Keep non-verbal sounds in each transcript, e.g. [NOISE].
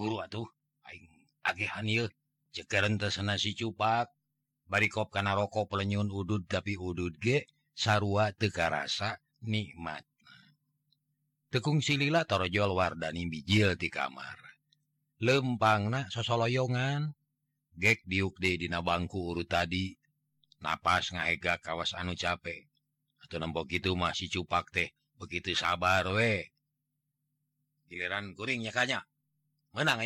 buru-buru atuh. Ceasi cupak. Barikop karena rokok pelenyun udud tapi udud ge sarwa teka rasa nikmat. Tekung silila torojol wardani bijil di kamar. Lempang na sosoloyongan. Gek diukde dina bangku urut tadi. Napas ngaega kawas anu capek atau nembok gitu masih cupak teh begitu sabar we. Giliran kuringnya kanya menang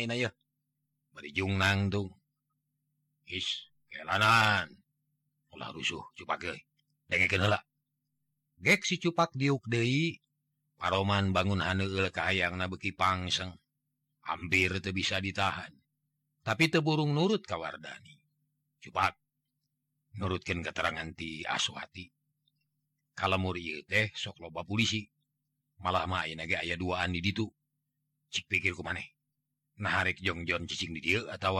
berjung nangtung is kelanan ulah rusuh cupak ge dengekeun heula gek si cupak diuk deui paroman bangun haneul ka hayangna beki pangseng hampir teu bisa ditahan. Tapi teu burung nurut ka Wardani cupak nurutkeun keterangan ti Aswati. Kalemur ieu teh sok loba polisi malah mah ayeuna ge aya duaan di ditu. Cik pikir ku maneh narik Jongjon cicing di atau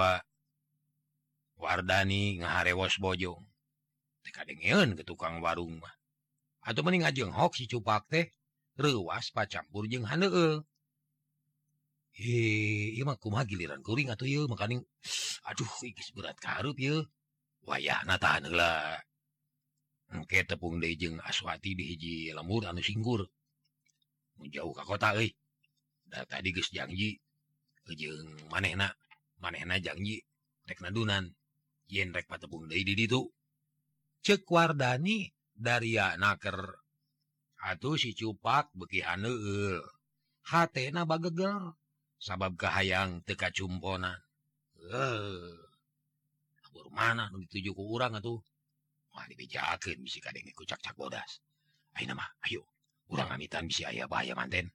Wardani ngaharewos Bojong ke tukang warung mah. Atau mending ngajeng hok si cupak teh rewas pacampur jeng Hei, iya mah kumaha giliran kuring atuh ieu makaning aduh ikis berat karup ieu. Wayahna tahan heula. Engke tepung deui jeung Aswati di hiji lemur anu singgur. Jauh ka kota euy. Da tadi geus janji tujung maneh enak maneh enak janji rekna dunan yenrek patepung deui di ditu. Cek wardani dari naker atuh si cupak beki haneul hatena bagegel sabab kahayang teu kacumpona eh abur mana nu dituju ku urang atuh? Mah dibejakeun bisi kadenge ku cak-cak bodas. Ayeuna mah ayo. Urang amitan bisi aya bahaya manten.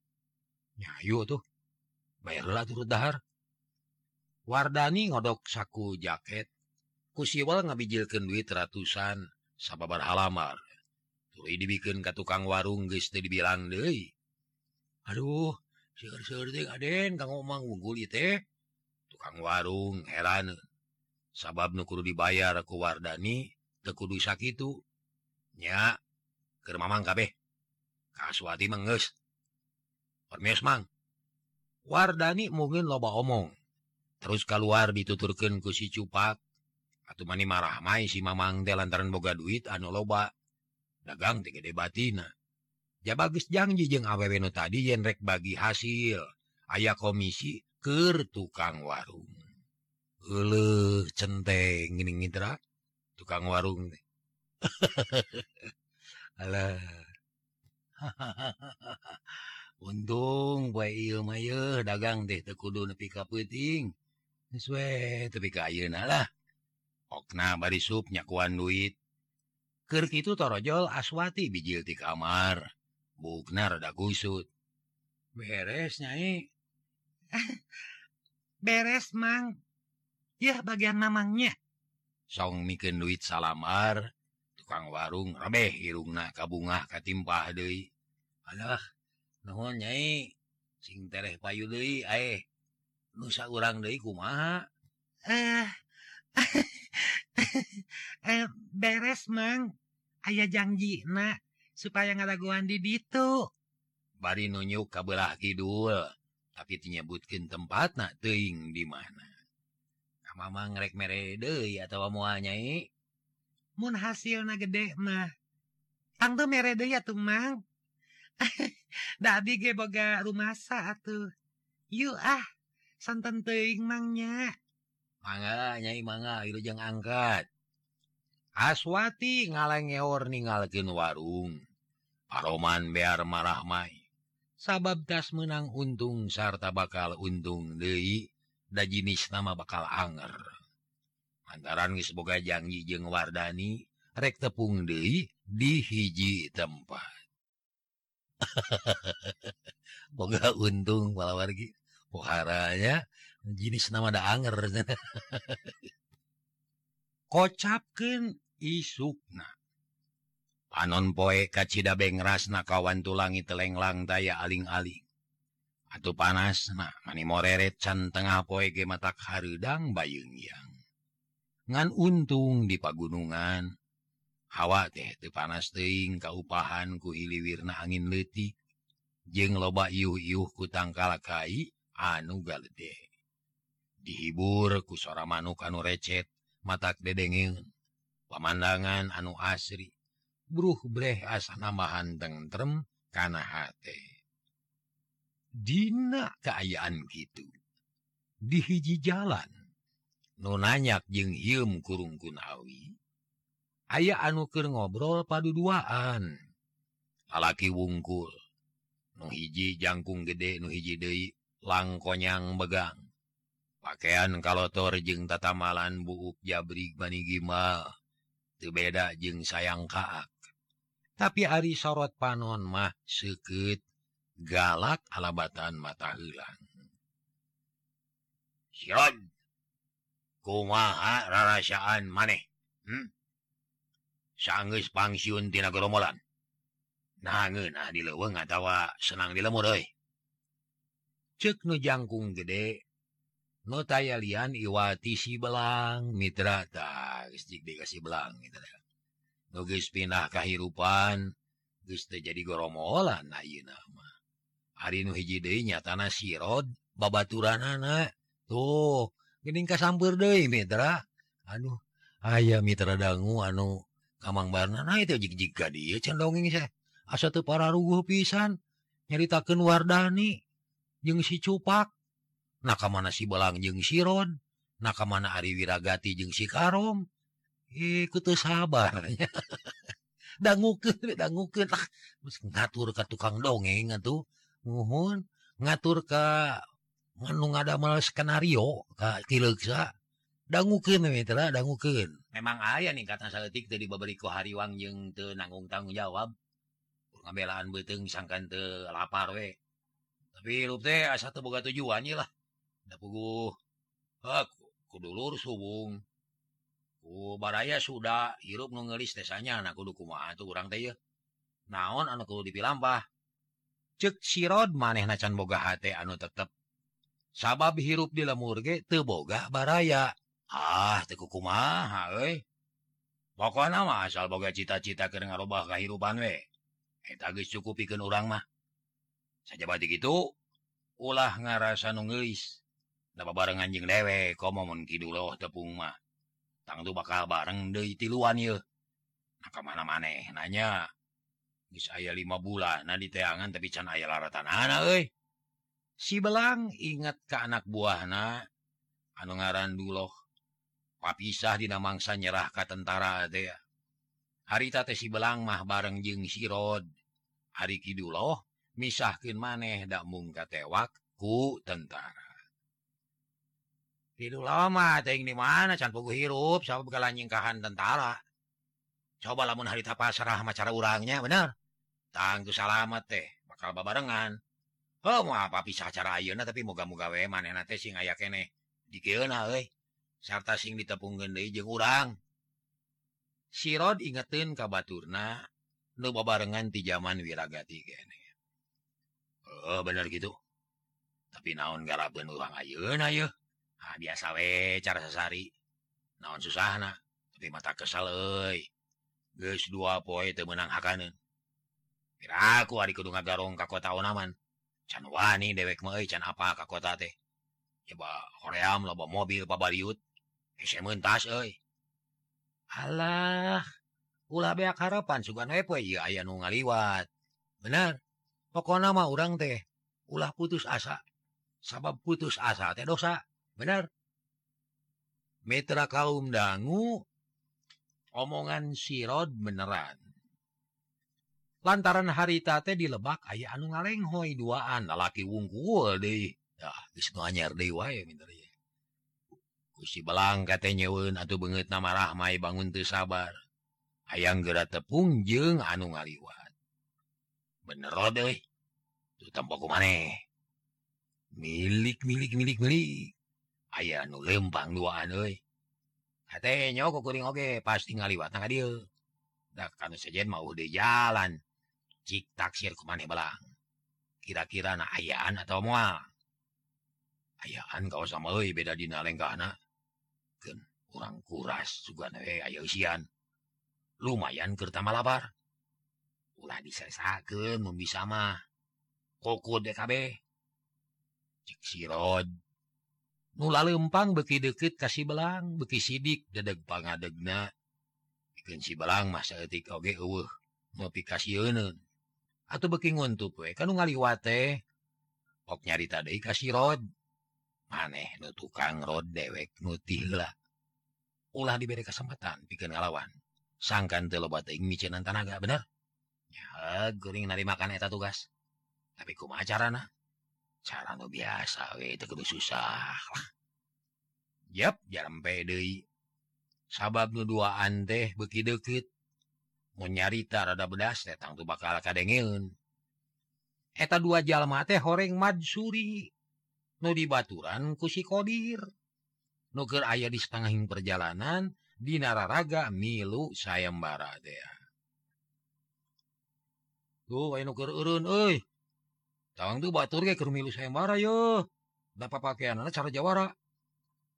Nya ayo tuh bayarlah turutdahar Wardani ngodok saku jaket kusiwal ngabijilkan duit ratusan sababar halamar. Turi dibikin ke tukang warung guys dibilang deui. Aduh Aden ngomong unggul teh. Tukang warung heran. Sabab nukuru dibayar ku Wardani tekudu sakitnya ke Mamang kabeh. Kaswati menges Permes Mang. Wardani mungkin loba omong. Terus keluar dituturkan ku si cupak. Atau mani marah mai si mamang de lantaran boga duit anu loba. Dagang tiga gede batina. Ja bagus janji jeung awewe nu tadi yen rek bagi hasil. Aya komisi keur tukang warung. Ule centeng gini tukang warung teh. [LAUGHS] Alah. [LAUGHS] untung baikil dagang deh tekudu nepi kaputing sesuai tapi kayunalah okna bari sup nyakuan duit. Kirk itu torojol aswati bijil di kamar bukna rada kusut beres nyai. [LAUGHS] Beres mang. Ya bagian mamangnya. Song mikin duit salamar tukang warung rebeh irungna kabungah katimpah deui. Alah nyai sing tereh payu deui ae nusa urang deui kumaha eh ah, [LAUGHS] eh beres mang aya janji na supaya ngaraguan di ditu. Bari nunjuk ka beulah Kidul tapi tinyebutkeun tempat na teuing di mana. Mamang rek mere deui atawa moal nyai. Mun hasilna gede mah. Tangtu mere deui atuh mang. [LAUGHS] Dadi ge boga rumasa atuh. Yuk ah santan teingmangnya mangga manga ilujeng angkat. Aswati ngalengeor ninggalkeun warung. Paroman bear marah mai. Sabab tas menang untung sarta bakal untung deui da jinis nama bakal anger. Antaran geus boga janji jeung Wardani rek tepung deui di hiji tempat. [LAUGHS] Boga untung malah wargi Poharanya jenis nama da anger. [LAUGHS] Kocapkan isukna. Panon poe kacida bengrasna kawan tulangi telenglang daya aling-aling. Atuh panasna mani moreret can tengah poe ge matak harudang bayung yang ngan untung di pagunungan hawa teh te panas teing kauupahan ku hiliwirna angin letih jeng loba iuh-iuh ku tangkalakai anu galde dihibur ku sora manuk anu recet matak dedengin pemandangan anu asri bruh breh asa namahan tengrem kana hate. Dina keayaan gitu dihiji jalan. Nunanyak jeng hium kurung kunawi aya anuker ngobrol padu duaan alaki wungkul. Nuhiji jangkung gede nuhiji De langkonyang begang pakaian kalotor jeng tatamalan buuk jabri manigima beda jeng sayang kaak. Tapi Ari sorot panon mah seket galak alabatan mata hilang kumaha rarasaan maneh hmm? sanggeus pangsiun tina geromolan nah, nah di leweng senang dilemur cek nu jangkung gede no tayalian iwati si belang mitra takjik dikasih belang gitu nugis pindah kehidupan Gus jadi goromolan ayeuna nama hari nu hiji deinya tanah sirod babaturan anak tuh gening kasampeur deui mitra. Aduh aya mitra dangu anu kamang Barna itu jika dia cendonging saya. Asa tuh para ruguh pisan nyeritakan Wardani jeng si cupak. Naka mana si belang jeng Siron naka mana Ari wiragati jeng si Karom. Ikut tuh sabarnya ngatur ke tukang dongeng tuh mohon ngatur ke menung ada mal skenario Kaksa danguken danguken memang aya nih kata saletik tadi beberiku hariwang jeung te nanggung tanggung jawab. Ngabelaan beteng sangkan te lapar we. Tapi lu teh asa teu boga tujuannya lah. Da puguh aku kudu lur subung ku baraya sudah hirup nu ngeulis teh sanya kudu kumaha atuh urang teh yeuh naon anu kudu dipilampah? Cek sirod manehna can boga hate anu tetep. Sabab hirup di lemur ge teu boga baraya. ah tekukuma pokok nama asal boga cita-cita ke rubah kehidupan we. Eh, Tagis cukup piken urang mah. Saja bat gitu ulah ngarasa nunggeis dapat bareng anjing dewe kom momen Kidul loh tepung mah. Tang tuh bakal bareng de tiluan ya nah kemana maneh nanya. Bisa aya lima bulan nah diteangan tapi can aya laratan anak eh si belang ingat ke anak buahna anu ngaran duloh papisah dina mangsa nyerah ka tentara dea harita teh si belang mah bareng jeung sirod hari Kidul loh misahkeun maneh ndak mung katewak ku tentara. Kidul lama teuing di mana can puguh hirup sabab bekalan nyingkahan tentara? Coba lamun harita pasrah mah cara urangnya bener? Tangtu salamat teh bakal babarengan. Oh mau apa pisah cara ayeuna tapi moga-moga we manehna teh sing aya keneh. Dikeuna euy. sarta sing ditepung deui jeung urang. Sirod ingetin ka Baturna nu babarengan ti zaman wirragati oh, bener gitu. Tapi naon garabeun urang ayeuna yeuh ah biasa we cara sasari naon susahna? Tapi mata kesal euy. Geus dua poe teu meunang hakaneun. Kira ari kudu ngagarong ka kota onaman. Can wani dewek mah euy can apa ka kota teh? Coba hoream loba mobil pabariut Hese mentas euy. Alah, ulah beak harapan sugan we poe ieu aya nu ngaliwat. Bener Pokona mah urang teh ulah putus asa. Sabab putus asa teh dosa bener. Mitra kaum dangu omongan sirod beneran. Lantaran harita teh dilebak aya anu ngalenghoi duaan lalaki wungkul deh. Ya, anyar deh wae kusi belang katanyaun atau banget nama rahmai bangun tuh sabar. Ayaang geura tepung jeng anu ngaliwat. Bener tampoku maneh milik milik milik milik. Aya anu lempang duaan katanya kukuring oge pasti ngaliwat nang dieu dak kanu sejen mau de jalan. Cik taksir ku maneh belang. Kira-kira na ayaan atau moal ayaan kau sama euy beda dina lengkana dilaporkan kurang kuras juga newean eh, lumayan pertama lapar ulah disesaken membisa mah. Koko DKB. Sirod. Nula lempang beki deket kasih belang beki sidik dedeg pangadegna. Bikin si belang masa etik oge eueuh ngopi kasieun atau beki nguntup we kanu ngaliwate ok nyarita deui ka sirod. maneh nu tukang rod dewek nutila ulah diberi kesempatan bikin ngalawan. Sangkan loba teuing micenan tanaga bener? Ya geuring nari makan eta tugas. Tapi kumaha carana? Cara nu biasa we itu kudu susah lah. Yep jalan pede sabab nu duaan teh beki deukeut mau nyarita rada bedas teh tang tu bakal kadengeun eta dua jalma teh horeng madsuri Nu dibaturan kusi Kodir. nuker ayah di setengah perjalanan di nararaga milu sayembara dea. tuh ayah nuker urun eh tawang tuh batur ke milu sayembara yo. Dapat pakaian anak cara jawara.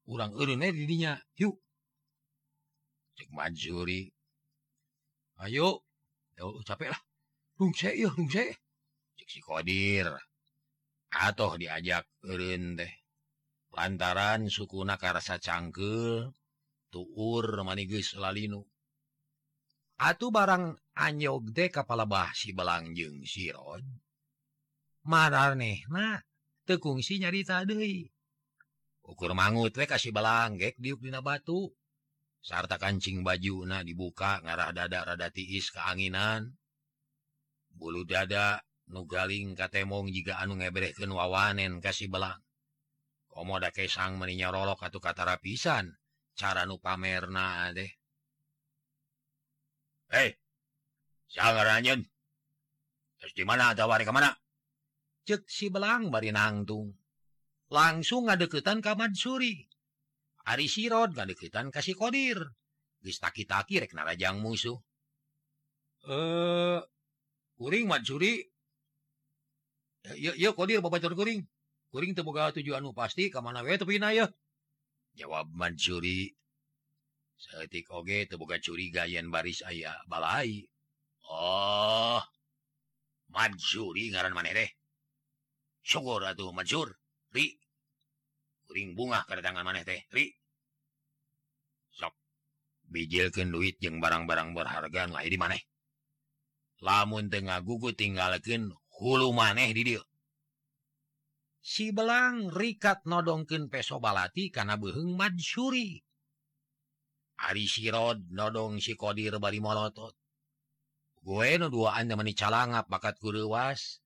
Urang urunnya dirinya, yuk cek majuri ayo. Ya capek lah. Rung saya iya si saya cek si kodir atau diajak eureun deh lantaran sukuna karasa cangkel tuur manigus lalinu. Atuh barang anyog de kapala bah si belangjeng sirod Madar maranehna nah tekungsi nyarita deui. Ukur mangut we kasih belanggek diupdina batu. Sarta kancing bajuna dibuka ngarah dada rada tiis keanginan. Bulu dada nugaling katemong jika anu ngeberken wawanen kasih belang komoda kesang meninya rolok atau kata pisan. Cara nu pamerna deh hei sangaranyen terus di mana ada wari kemana cek si belang bari nangtung langsung ngadeketan ka Mansuri. Ari sirod ngadeketan kasih kodir. Geus taki-taki rek narajang musuh. Eh uh, kuring Mansuri Eh, kuring kuring temmoga tujuanmu pasti ke mana jawab Mansuri setik Oge curiga yen baris ayah balai. Oh Mansuri ngaran maneh deh. Syukur atuh Mansur Ri. Kuring bunga kedatangan maneh teh. Ri. Sok. Bijilkan duit yang barang-barang berharga lain di maneh. Lamun tengah gugu tinggalkan hulu maneh did si belang rikat nodongken pesobalati karena beheng Madsuri Ari sirod nodong si kodir bari molotot. Gue no dua meni calangap bakat kurewas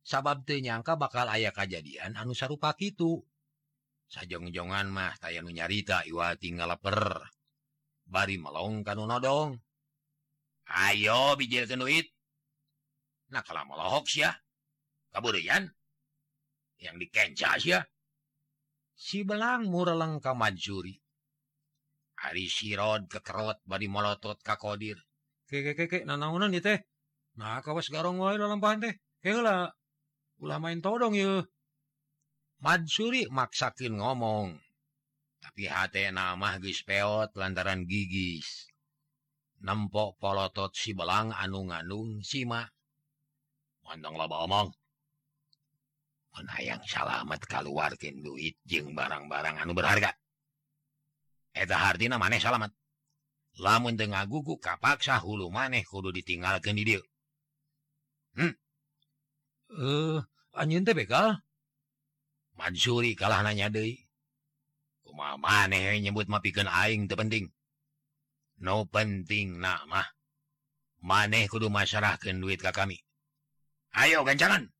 sabab tenyangka bakal ayah kejadian anu sarupa itu sajongjongan mah tay nyarita iwa tinggal leper bari melong kanu nodong. Ayo bijil ke duit. Nah kalau malohok sih ya, kaburian yang dikenca sih ya. Si belang mureleng ka Mansuri. Ari sirod kekerot bari molotot ka Kodir. Keke keke nanaunan ya teh. Nah kawas garong wae lalampahan teh. Kela ulah main todong ya. Mansuri maksakin ngomong. Tapi hati nama geus peot lantaran gigis. Nempok polotot si belang anung-anung si mak. pandanglah mun hayang salamet keluarkin duit jeung barang-barang anu berharga. Eta hartina maneh salamet. Lamun tengah ngagugu kapaksa hulu maneh kudu ditinggalkan di dia hmm. Eh, uh, anjing teh bekal Mansuri kalah nanya deui. Kumaha maneh nyebut mapikeun aing teu penting. No penting nak mah. Maneh kudu masyarahkeun duit ka kami. ayo gancangan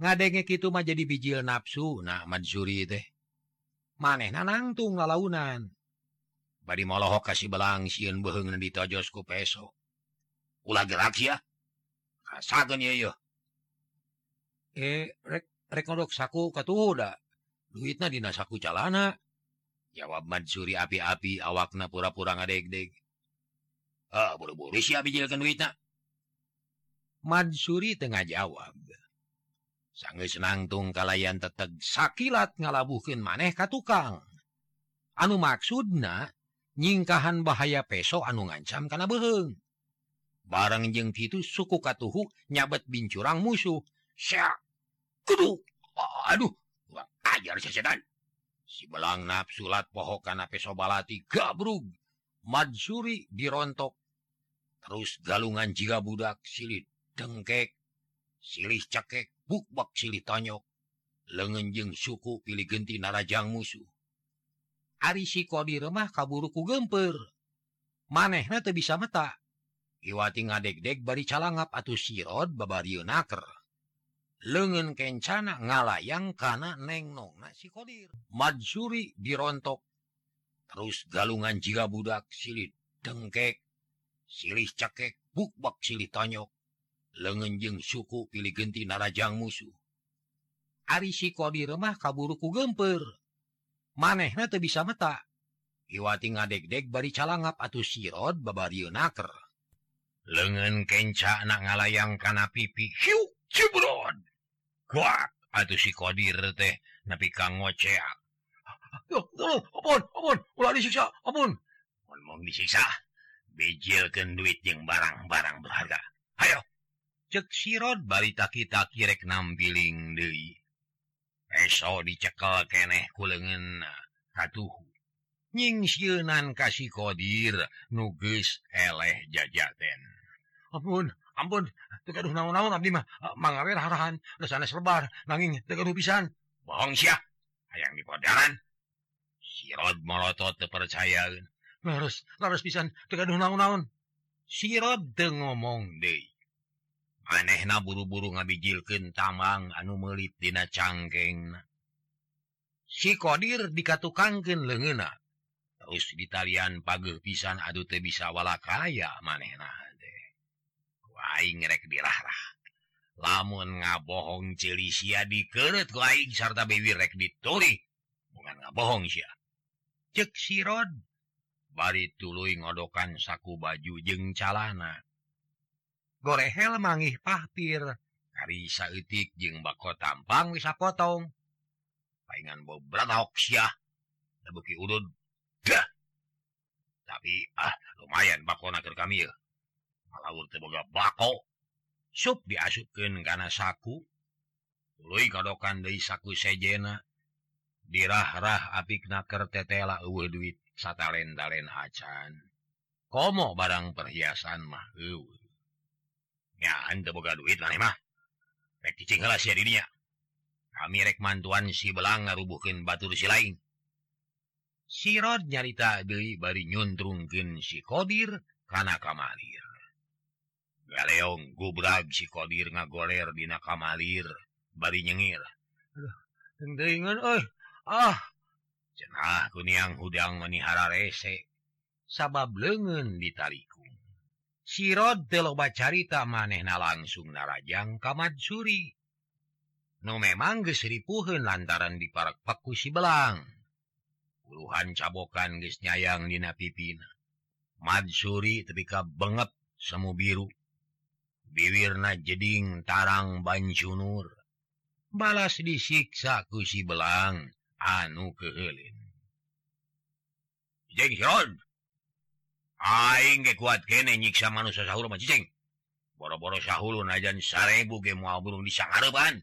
ngadenge kitu mah jadi bijil nafsu nah Mansuri teh. Maneh nangtung lalaunan. Bari molohok kasih belang sieun beheng ditojos ku peso. Ulah gerak ya. Kasakeun ye yeuh eh rek rek ngodok saku katuda duitna dina saku calana. Jawab Mansuri api-api awakna pura-pura ngadeg-deg. Ah buru-buru sia bijilkeun duitna. Mansuri Tengah jawab sanggeus senangtung kalayan teteg sakilat ngalabuhkin maneh ka tukang. Anu maksudna nyingkahan bahaya peso anu ngancam kana beheng bareng jeng kitu suku katuhu nyabet bincurang musuh. Musuh kudu aduh ajar sesedan si belang nafsulat pohok kana peso balati gabrug. Madsuri dirontok terus galungan jika budak silit dengkek silih cakek bukbak silih tanyok lengenjeng suku pilih genti narajang musuh Ari siko di kaburu kaburuku gemper manehna teu bisa meta Iwati ngadek-dek bari calangap atau sirot babarieu naker. Lengan kencana ngalayang kana neng nongna si kodir. Madsuri dirontok. Terus galungan jiga budak silih dengkek. Silih cekek bukbak silih tanyok. lengenjeng suku pilih genti narajang musuh. Ari si di remah kaburuku gemper. Manehna teu bisa meta. Iwati ngadek-dek bari calangap atau sirot babari naker. Lengan kenca nak ngalayang kana pipi hiu cibrod kuak atau si kodir teh napi kang ngoceak tolong ampun ampun ulah disiksa ampun. Mon disiksa bejilkeun duit yang barang-barang berharga. Hayo. cek sirot barita kita kirek nambiling deui. esok dicekel keneh kulengen uh, katuhu nying siunan kasih kodir nuges eleh jajaten. Ampun ampun tegaduh naon-naon abdi mah. Uh, Mangawe harahan udah sanes lebar nanging tegaduh pisan. Bohong sia hayang dipodaran. Sirot molotot tepercayaan harus harus pisan tegaduh naon-naon. Sirot teu ngomong deui. anehna buru-buru ngabijilken tamang anu melit dina cangkeng. Si kodir dikatukanken lengena terus ditalian pageuh pisan aduh te bisa wala kaya manehna waingrek dirahrah lamun ngabohong celisia dikeret aing sarta bewirrek dituri bukan ngabohong sia. Cek sirod bari tuluy ngodokan saku baju jeng calana. gorehel mangih pahpir. Saeutik jeung bako tampang bisa potong palingan bobratki udud Dah. tapi ah lumayan bako nakir kami laut teboga bako. Sup diasupkan karena saku. Lui kadokan dari saku sejena. Dirah-rah apik naker tetela uwe duit satalen-dalen acan. Komo barang perhiasan mah uwe boga duit dirinya kami rek mantuan si belang ngarubuhkeun batur si lain. Sirot nyarita deui bari nyuntrungkeun si Kodir kana kamalir. Galeong gubrag si Kodir ngagoler dina kamalir bari nyengir. Aduh, teuingan euy. ah. Cenah kuniang hudang manihara rese. Sabab leungeun ditarik sirot teloba carita manehna langsung narajang kamatsuri Nu memang gesripuhun lantaran di parak paku si belang. Puluhan cabokan geus nyayang dina pipina. Madsuri tepika banget semu biru. Biwirna jeding tarang Banjunur balas disiksa ku si belang anu keheulin. Jeng Sirot! Aing ge kuat kene nyiksa manusia sahur mah cicing. Boro-boro sahulu najan sarebu ge moal burung disangareban.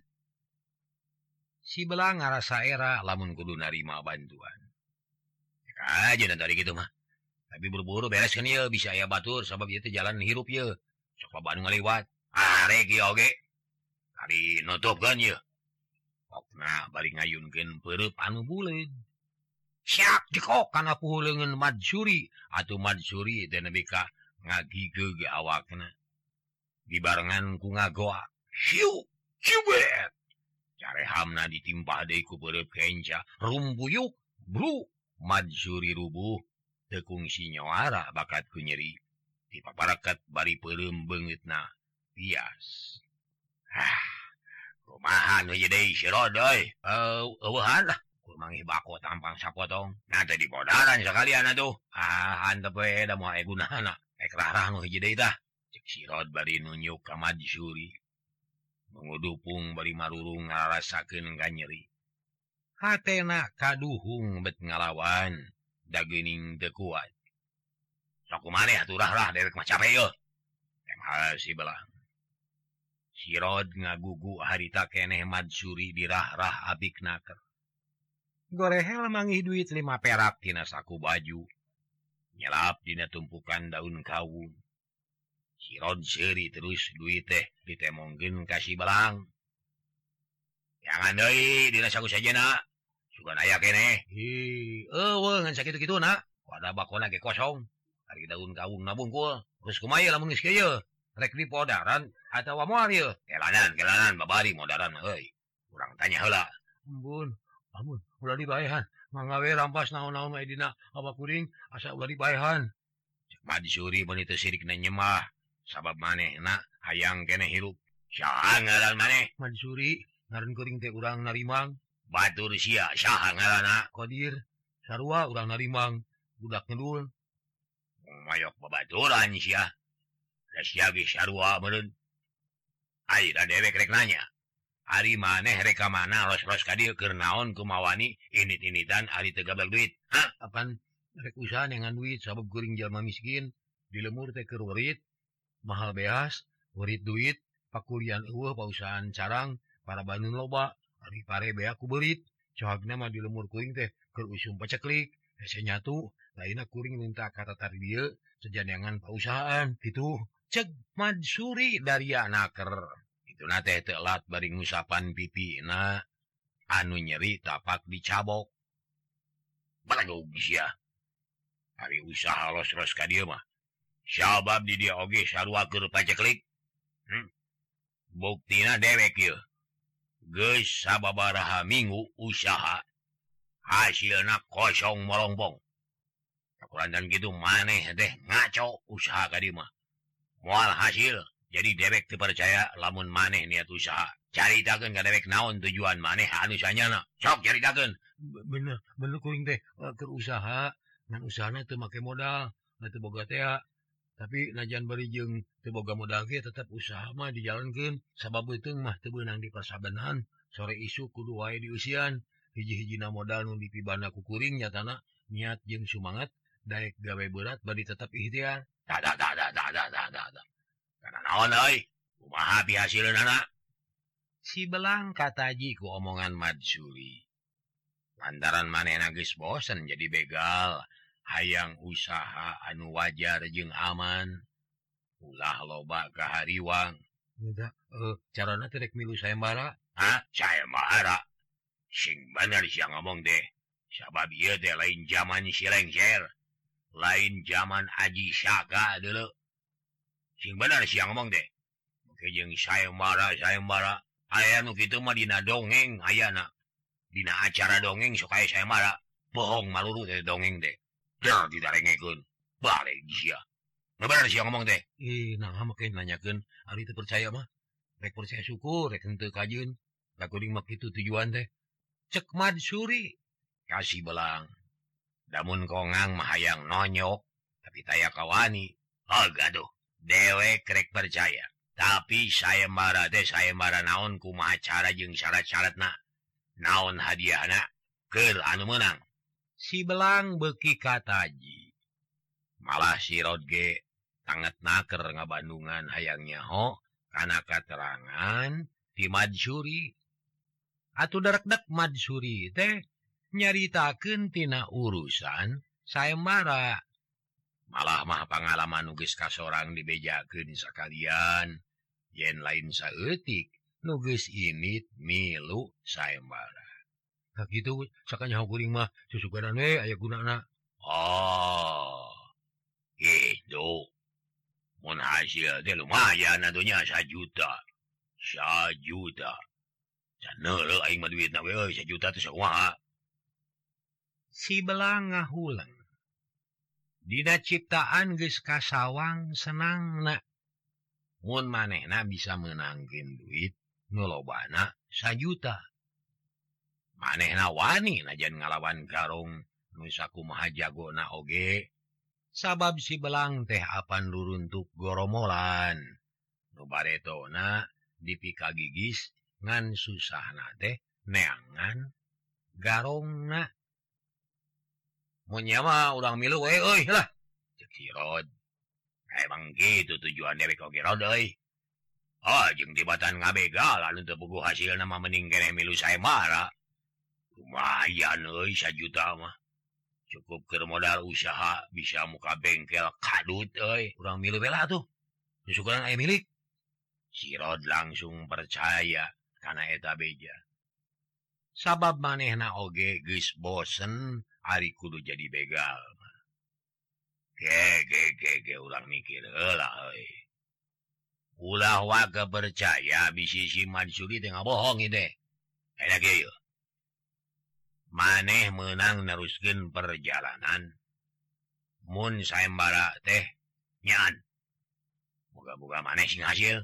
Si belang ngarasa era lamun kudu narima bantuan. Ya aja dan tadi gitu mah. Tapi buru-buru beres kan ya bisa ya batur sabab itu jalan hirup ya. Sok Bandung lewat. Arek ya oge. Kali nutup kan ya. Okna bari ngayunkeun peureub anu buleud. siap dikok karena aku Madsuri atau Madsuri dan lebih ka ngagi ke awakna dibarengan ku ngagoa hiu cibet cari hamna ditimpa deku berep kenca rumbuyuk bru! Madsuri rubuh tekung si nyawara bakat ku nyeri. Di paparakat bari pelem banget na bias. Ah rumahan aja deh sirodoy uh, uh, lah. mangi bako tampang sapotong nanti di bodaran sekalian aduh ah tepeda mau gunana ekrarah nu hiji deui tah. Cek sirot bari nunjuk ka madsuri mengudupung bari marurung ngarasakeun ganyeri hatena kaduhung bet ngalawan. Dagening teu kuat. Sok kumane aturah-rah derek mah capek yeuh emhal si belang. Sirod ngagugu harita keneh madsuri dirah-rah abik naker. gorehel mangi duit 5 perak tina aku baju. Nyelap Dina tumpukan daun kawung. Siron seri terus duit teh ditemongin kasih belang. Jangan doi Dinas aku saja nak. Suka aya kene. Eh, Sakit gitu nak. Pada bako lagi kosong. Hari daun kaung nabungkul terus kumaya lamun geus kieu rek di podaran atawa moal ieu? Kelanan kelanan babari modaran euy kurang tanya heula. Ampun. namun udah Mangga we rampas naon-naon Medina apa kuring asa udah dibahan disuri mani teu sirik nyemah. Sabab maneh hayang kene hirup. Saha ngaran maneh. Madi disuri ngaran kuring teh urang narimang. Batur sia saha ngaranna? Kodir. sarua urang narimang. Budak ngedul mayok babaturan sia da sia ge sarua meureun. Aira dewek rek nanya. Ari maneh reka mana los-ros kadir ke naon kumawani ini ini dan Ari tegabel duit. Ha apaan? Mereka usaha dengan duit sabab guring jalma miskin di lemur teh kerurit mahal beas werit duit pakulian eueuh pausahaan carang para Bandung loba Ari pare beaku berit. Cohak mah di lemur kuing teh keur usum paceklik hese nyatu lainnya kuring minta kata tar dia sejanjangan pausahaan gitu. Cek madsuri dari anaker teh telat bari ngusapan pipi na anu nyeri tapak dicabok. Ya? Hari usaha los ka dia mah. Sabab di dia oge sarua keur paceklik. Hmm? buktina dewek yeuh geus sababaraha minggu usaha. Hasilna kosong molongpong Akuran dan gitu maneh deh ngaco usaha ka dieu mah. Moal hasil. jadi dewek dipercaya lamun maneh niat usaha. Cari dagen dewek naon tujuan maneh halusnya sok cari dagen. Bener bener kuring teh. Eh, ke usaha. Ngan usaha itu make modal itu boga tea tapi najan berijeng teboga modal ge tetap usaha mah dijalankan. Sabab itu mah tebenang di pasabenan. Sore isu kudu wae di usian. Hiji-hijina modal nu dipibana ku kuring nyatana niat jeung sumangat. Daek gawe berat bari tetap ikhtiar. Da da da da da da da da. si belang katajiku omongan Majuli lantaran maneh nagis bosen jadi begal. Hayang usaha anu wajar jeung aman. Ulah loba ke hariwang. Uh, cara tidak milu saya marah ah saya marah sing bener siang ngomong deh. Sabab iya deh lain zaman silengser lain zaman Aji Syaka dulu. benar siang Bang deh saya marah saya marah aya gitu dina dongeng aya na dina acara dongeng supaya saya marah bohong maluru dari dongeng deh ngomong deh nanyakan hari itu percaya mah rek percaya syukur kajun takutmak itu tujuan deh cek Suri kasih belang namun kongang mahayang nonyok tapi taya kawani Algaduh dewek krek percaya tapi saya marah deh saya marah naon kuma acara jeung syarat-syarat na naon hadiah anak ke anu menang si belang beki kataji malah si sirotge sangat naker nga Bandungan hayangnya ho karena katerangan di Madsuri atau darakdak Madsuri teh nyaritakentina urusan saya marah malah mah pengalaman nugis kas seorang dibejaken sekalian yen lain saetik nugis ini milu sayembara nah, gitu sakanya kuring mah susukan we aya gunana. Oh itu mun hasil teh lumayan adunya sajuta. Sajuta. Caneure aing mah duitna we teh Si belanga hulang Dina ciptaan ge kasawang senang Mun manehna bisa menangkin duit ngelobana sajuta. Manehna wani najan ngalawan garung nusaku mahajagona oge. Sabab si belang teh apan luruntuk goromolan. Nubaretona dipika gigis ngan susah na teh neangan garong na. punyama urang milu we oi lah Cirod emang gitu tujuan dewek kau Kirod oi oh jeung tibatan ngabega lalu teu puguh hasil nama mending kene milu saya marah lumayan oi sajuta mah cukup keur modal usaha bisa muka bengkel kadut oi urang milu bela tuh nusukan aya milik Sirod langsung percaya karena eta beja sabab manehna oge geus bosen Ari kudu jadi begal ulang mikir. Ulah waga percaya bisi si Mansuri tengah bohong deh maneh menang neruskin perjalanan. Mun sayembara teh nyan. Buka-buka maneh sing hasil.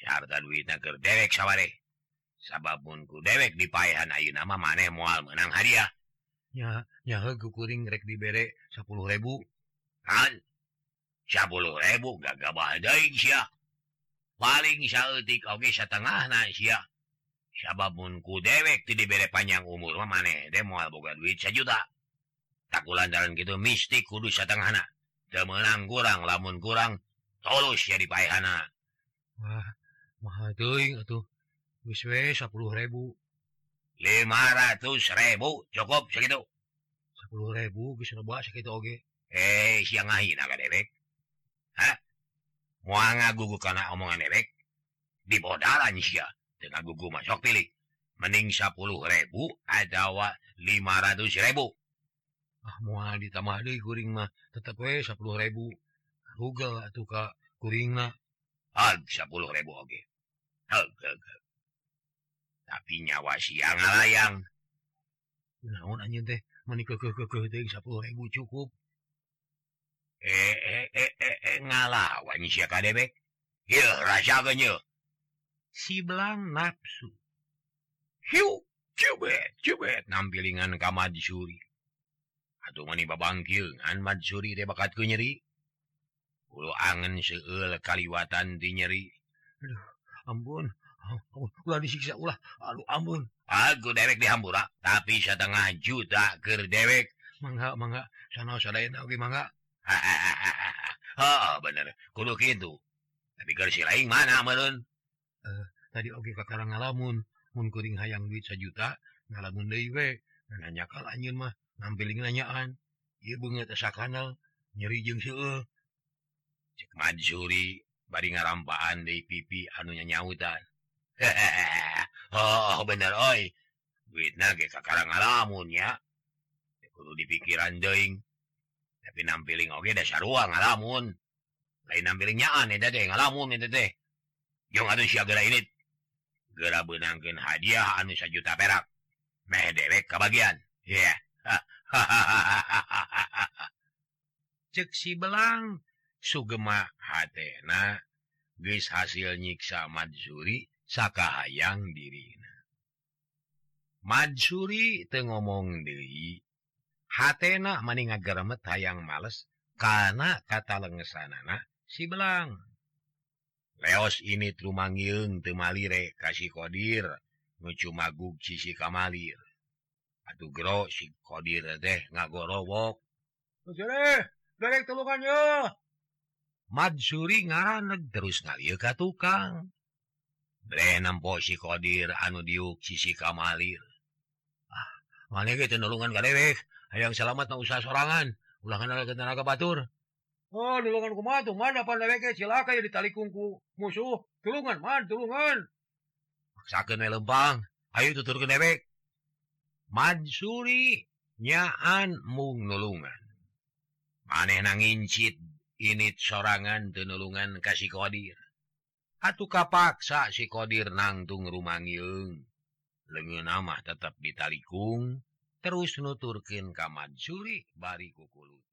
Harta duit naker dewek sababpunku dewek dipaehan Ayu nama maneh mual menang hadiah. nyakuring rek diberre 10.000 10.000 sia. Paling saltik Oke setengah ku dewek ti dibere panjang umur mah maneh mual boga duit sejuta. Takku lantaran gitu mistik kudu setengah teu udah kurang lamun kurang tolus jadi payhana Wah mahal tuh 10.000 500.000 cukup segitu. 10.000 bisa bahas sakitu oge? Eh siang ngahina agak dewek. Hah? mau ngagugu karena omongan dewek. Di bodalan sia dengan gugu masuk pilih. Mending 10.000 ada wa 500.000 ah mau ditambah deh kuring mah tetap we 10.000 rugal atau ka kuring mah. Ah 10.000 oge. tapi nyawa siang layang naon anjeun teh? Meni keukeuh-keukeuh teh sepuluh ribu cukup. Eh eh eh eh, eh ngalawan sia ka dewek Ieu rasakeun yeuh si belang nafsu hiu cubet cubet nampilingan ka Madsuri. Atuh mani babangkil ngan Madsuri teh bakat ku nyeri. Ulu angen seueul kaliwatan ti nyeri. Aduh ampun, ulah. Aduh ampun. Aku dewek dihambura ah. tapi setengah juta ke dewek. Mangga mangga. Sana mangga. Oh, bener. Kudu gitu. Tapi kursi lain mana amalun uh, eh, tadi oke okay, kakak ngalamun. Mun kuring hayang duit sejuta ngalamun deui we nanya kal anjeun mah. Ngampiling nanyaan. Ieu beungeut asa kanal nyeri jeung seueuh cek mansuri bari ngarampaan deui pipi anu nyautan ah. Eh, eh, eh, oh, oh bener oi. Sekarangmunnya di pikiran doing tapi nampiling oke dasar ruang ngalamun. Lain nampilnyaan ngalamun teh. Ini gera benangkan hadiah anu sa juta perak. Meh dewek kebagian ya yeah. [LAUGHS] ceksi belang. Sugema hatna guys hasil nyiksa Mazuri Saka hayang dirina Madsuri te ngomong Dewi hatna mani ngageremet hayang males karena kata lengesanana si belang. Leos ini trumangyung temalire kasih kodir ngucumagug sisi kamalir. Aduh gro si kodir deh ngagorowok. Madsuri ngaraneg terus ngaliu ka tukang. Qodir anu diuk sisi kamalir ah, manulungan kadewek ayaang selamat na usaha sorangan. Ulangan tenaga Batur. Oh silaka ya ditali kungku musuh. Tulungan man tulungan. Sakit lempang Ayo tutur kedewek Mansuri nyaan mung nulungan. Maneh nang incit init sorangan tenulungan kasih kodir. Atuh kapaksa si kodir nangtung rumangyung. Lengen mah tetap ditalikung, terus nuturkin kamad suri bari kukulut.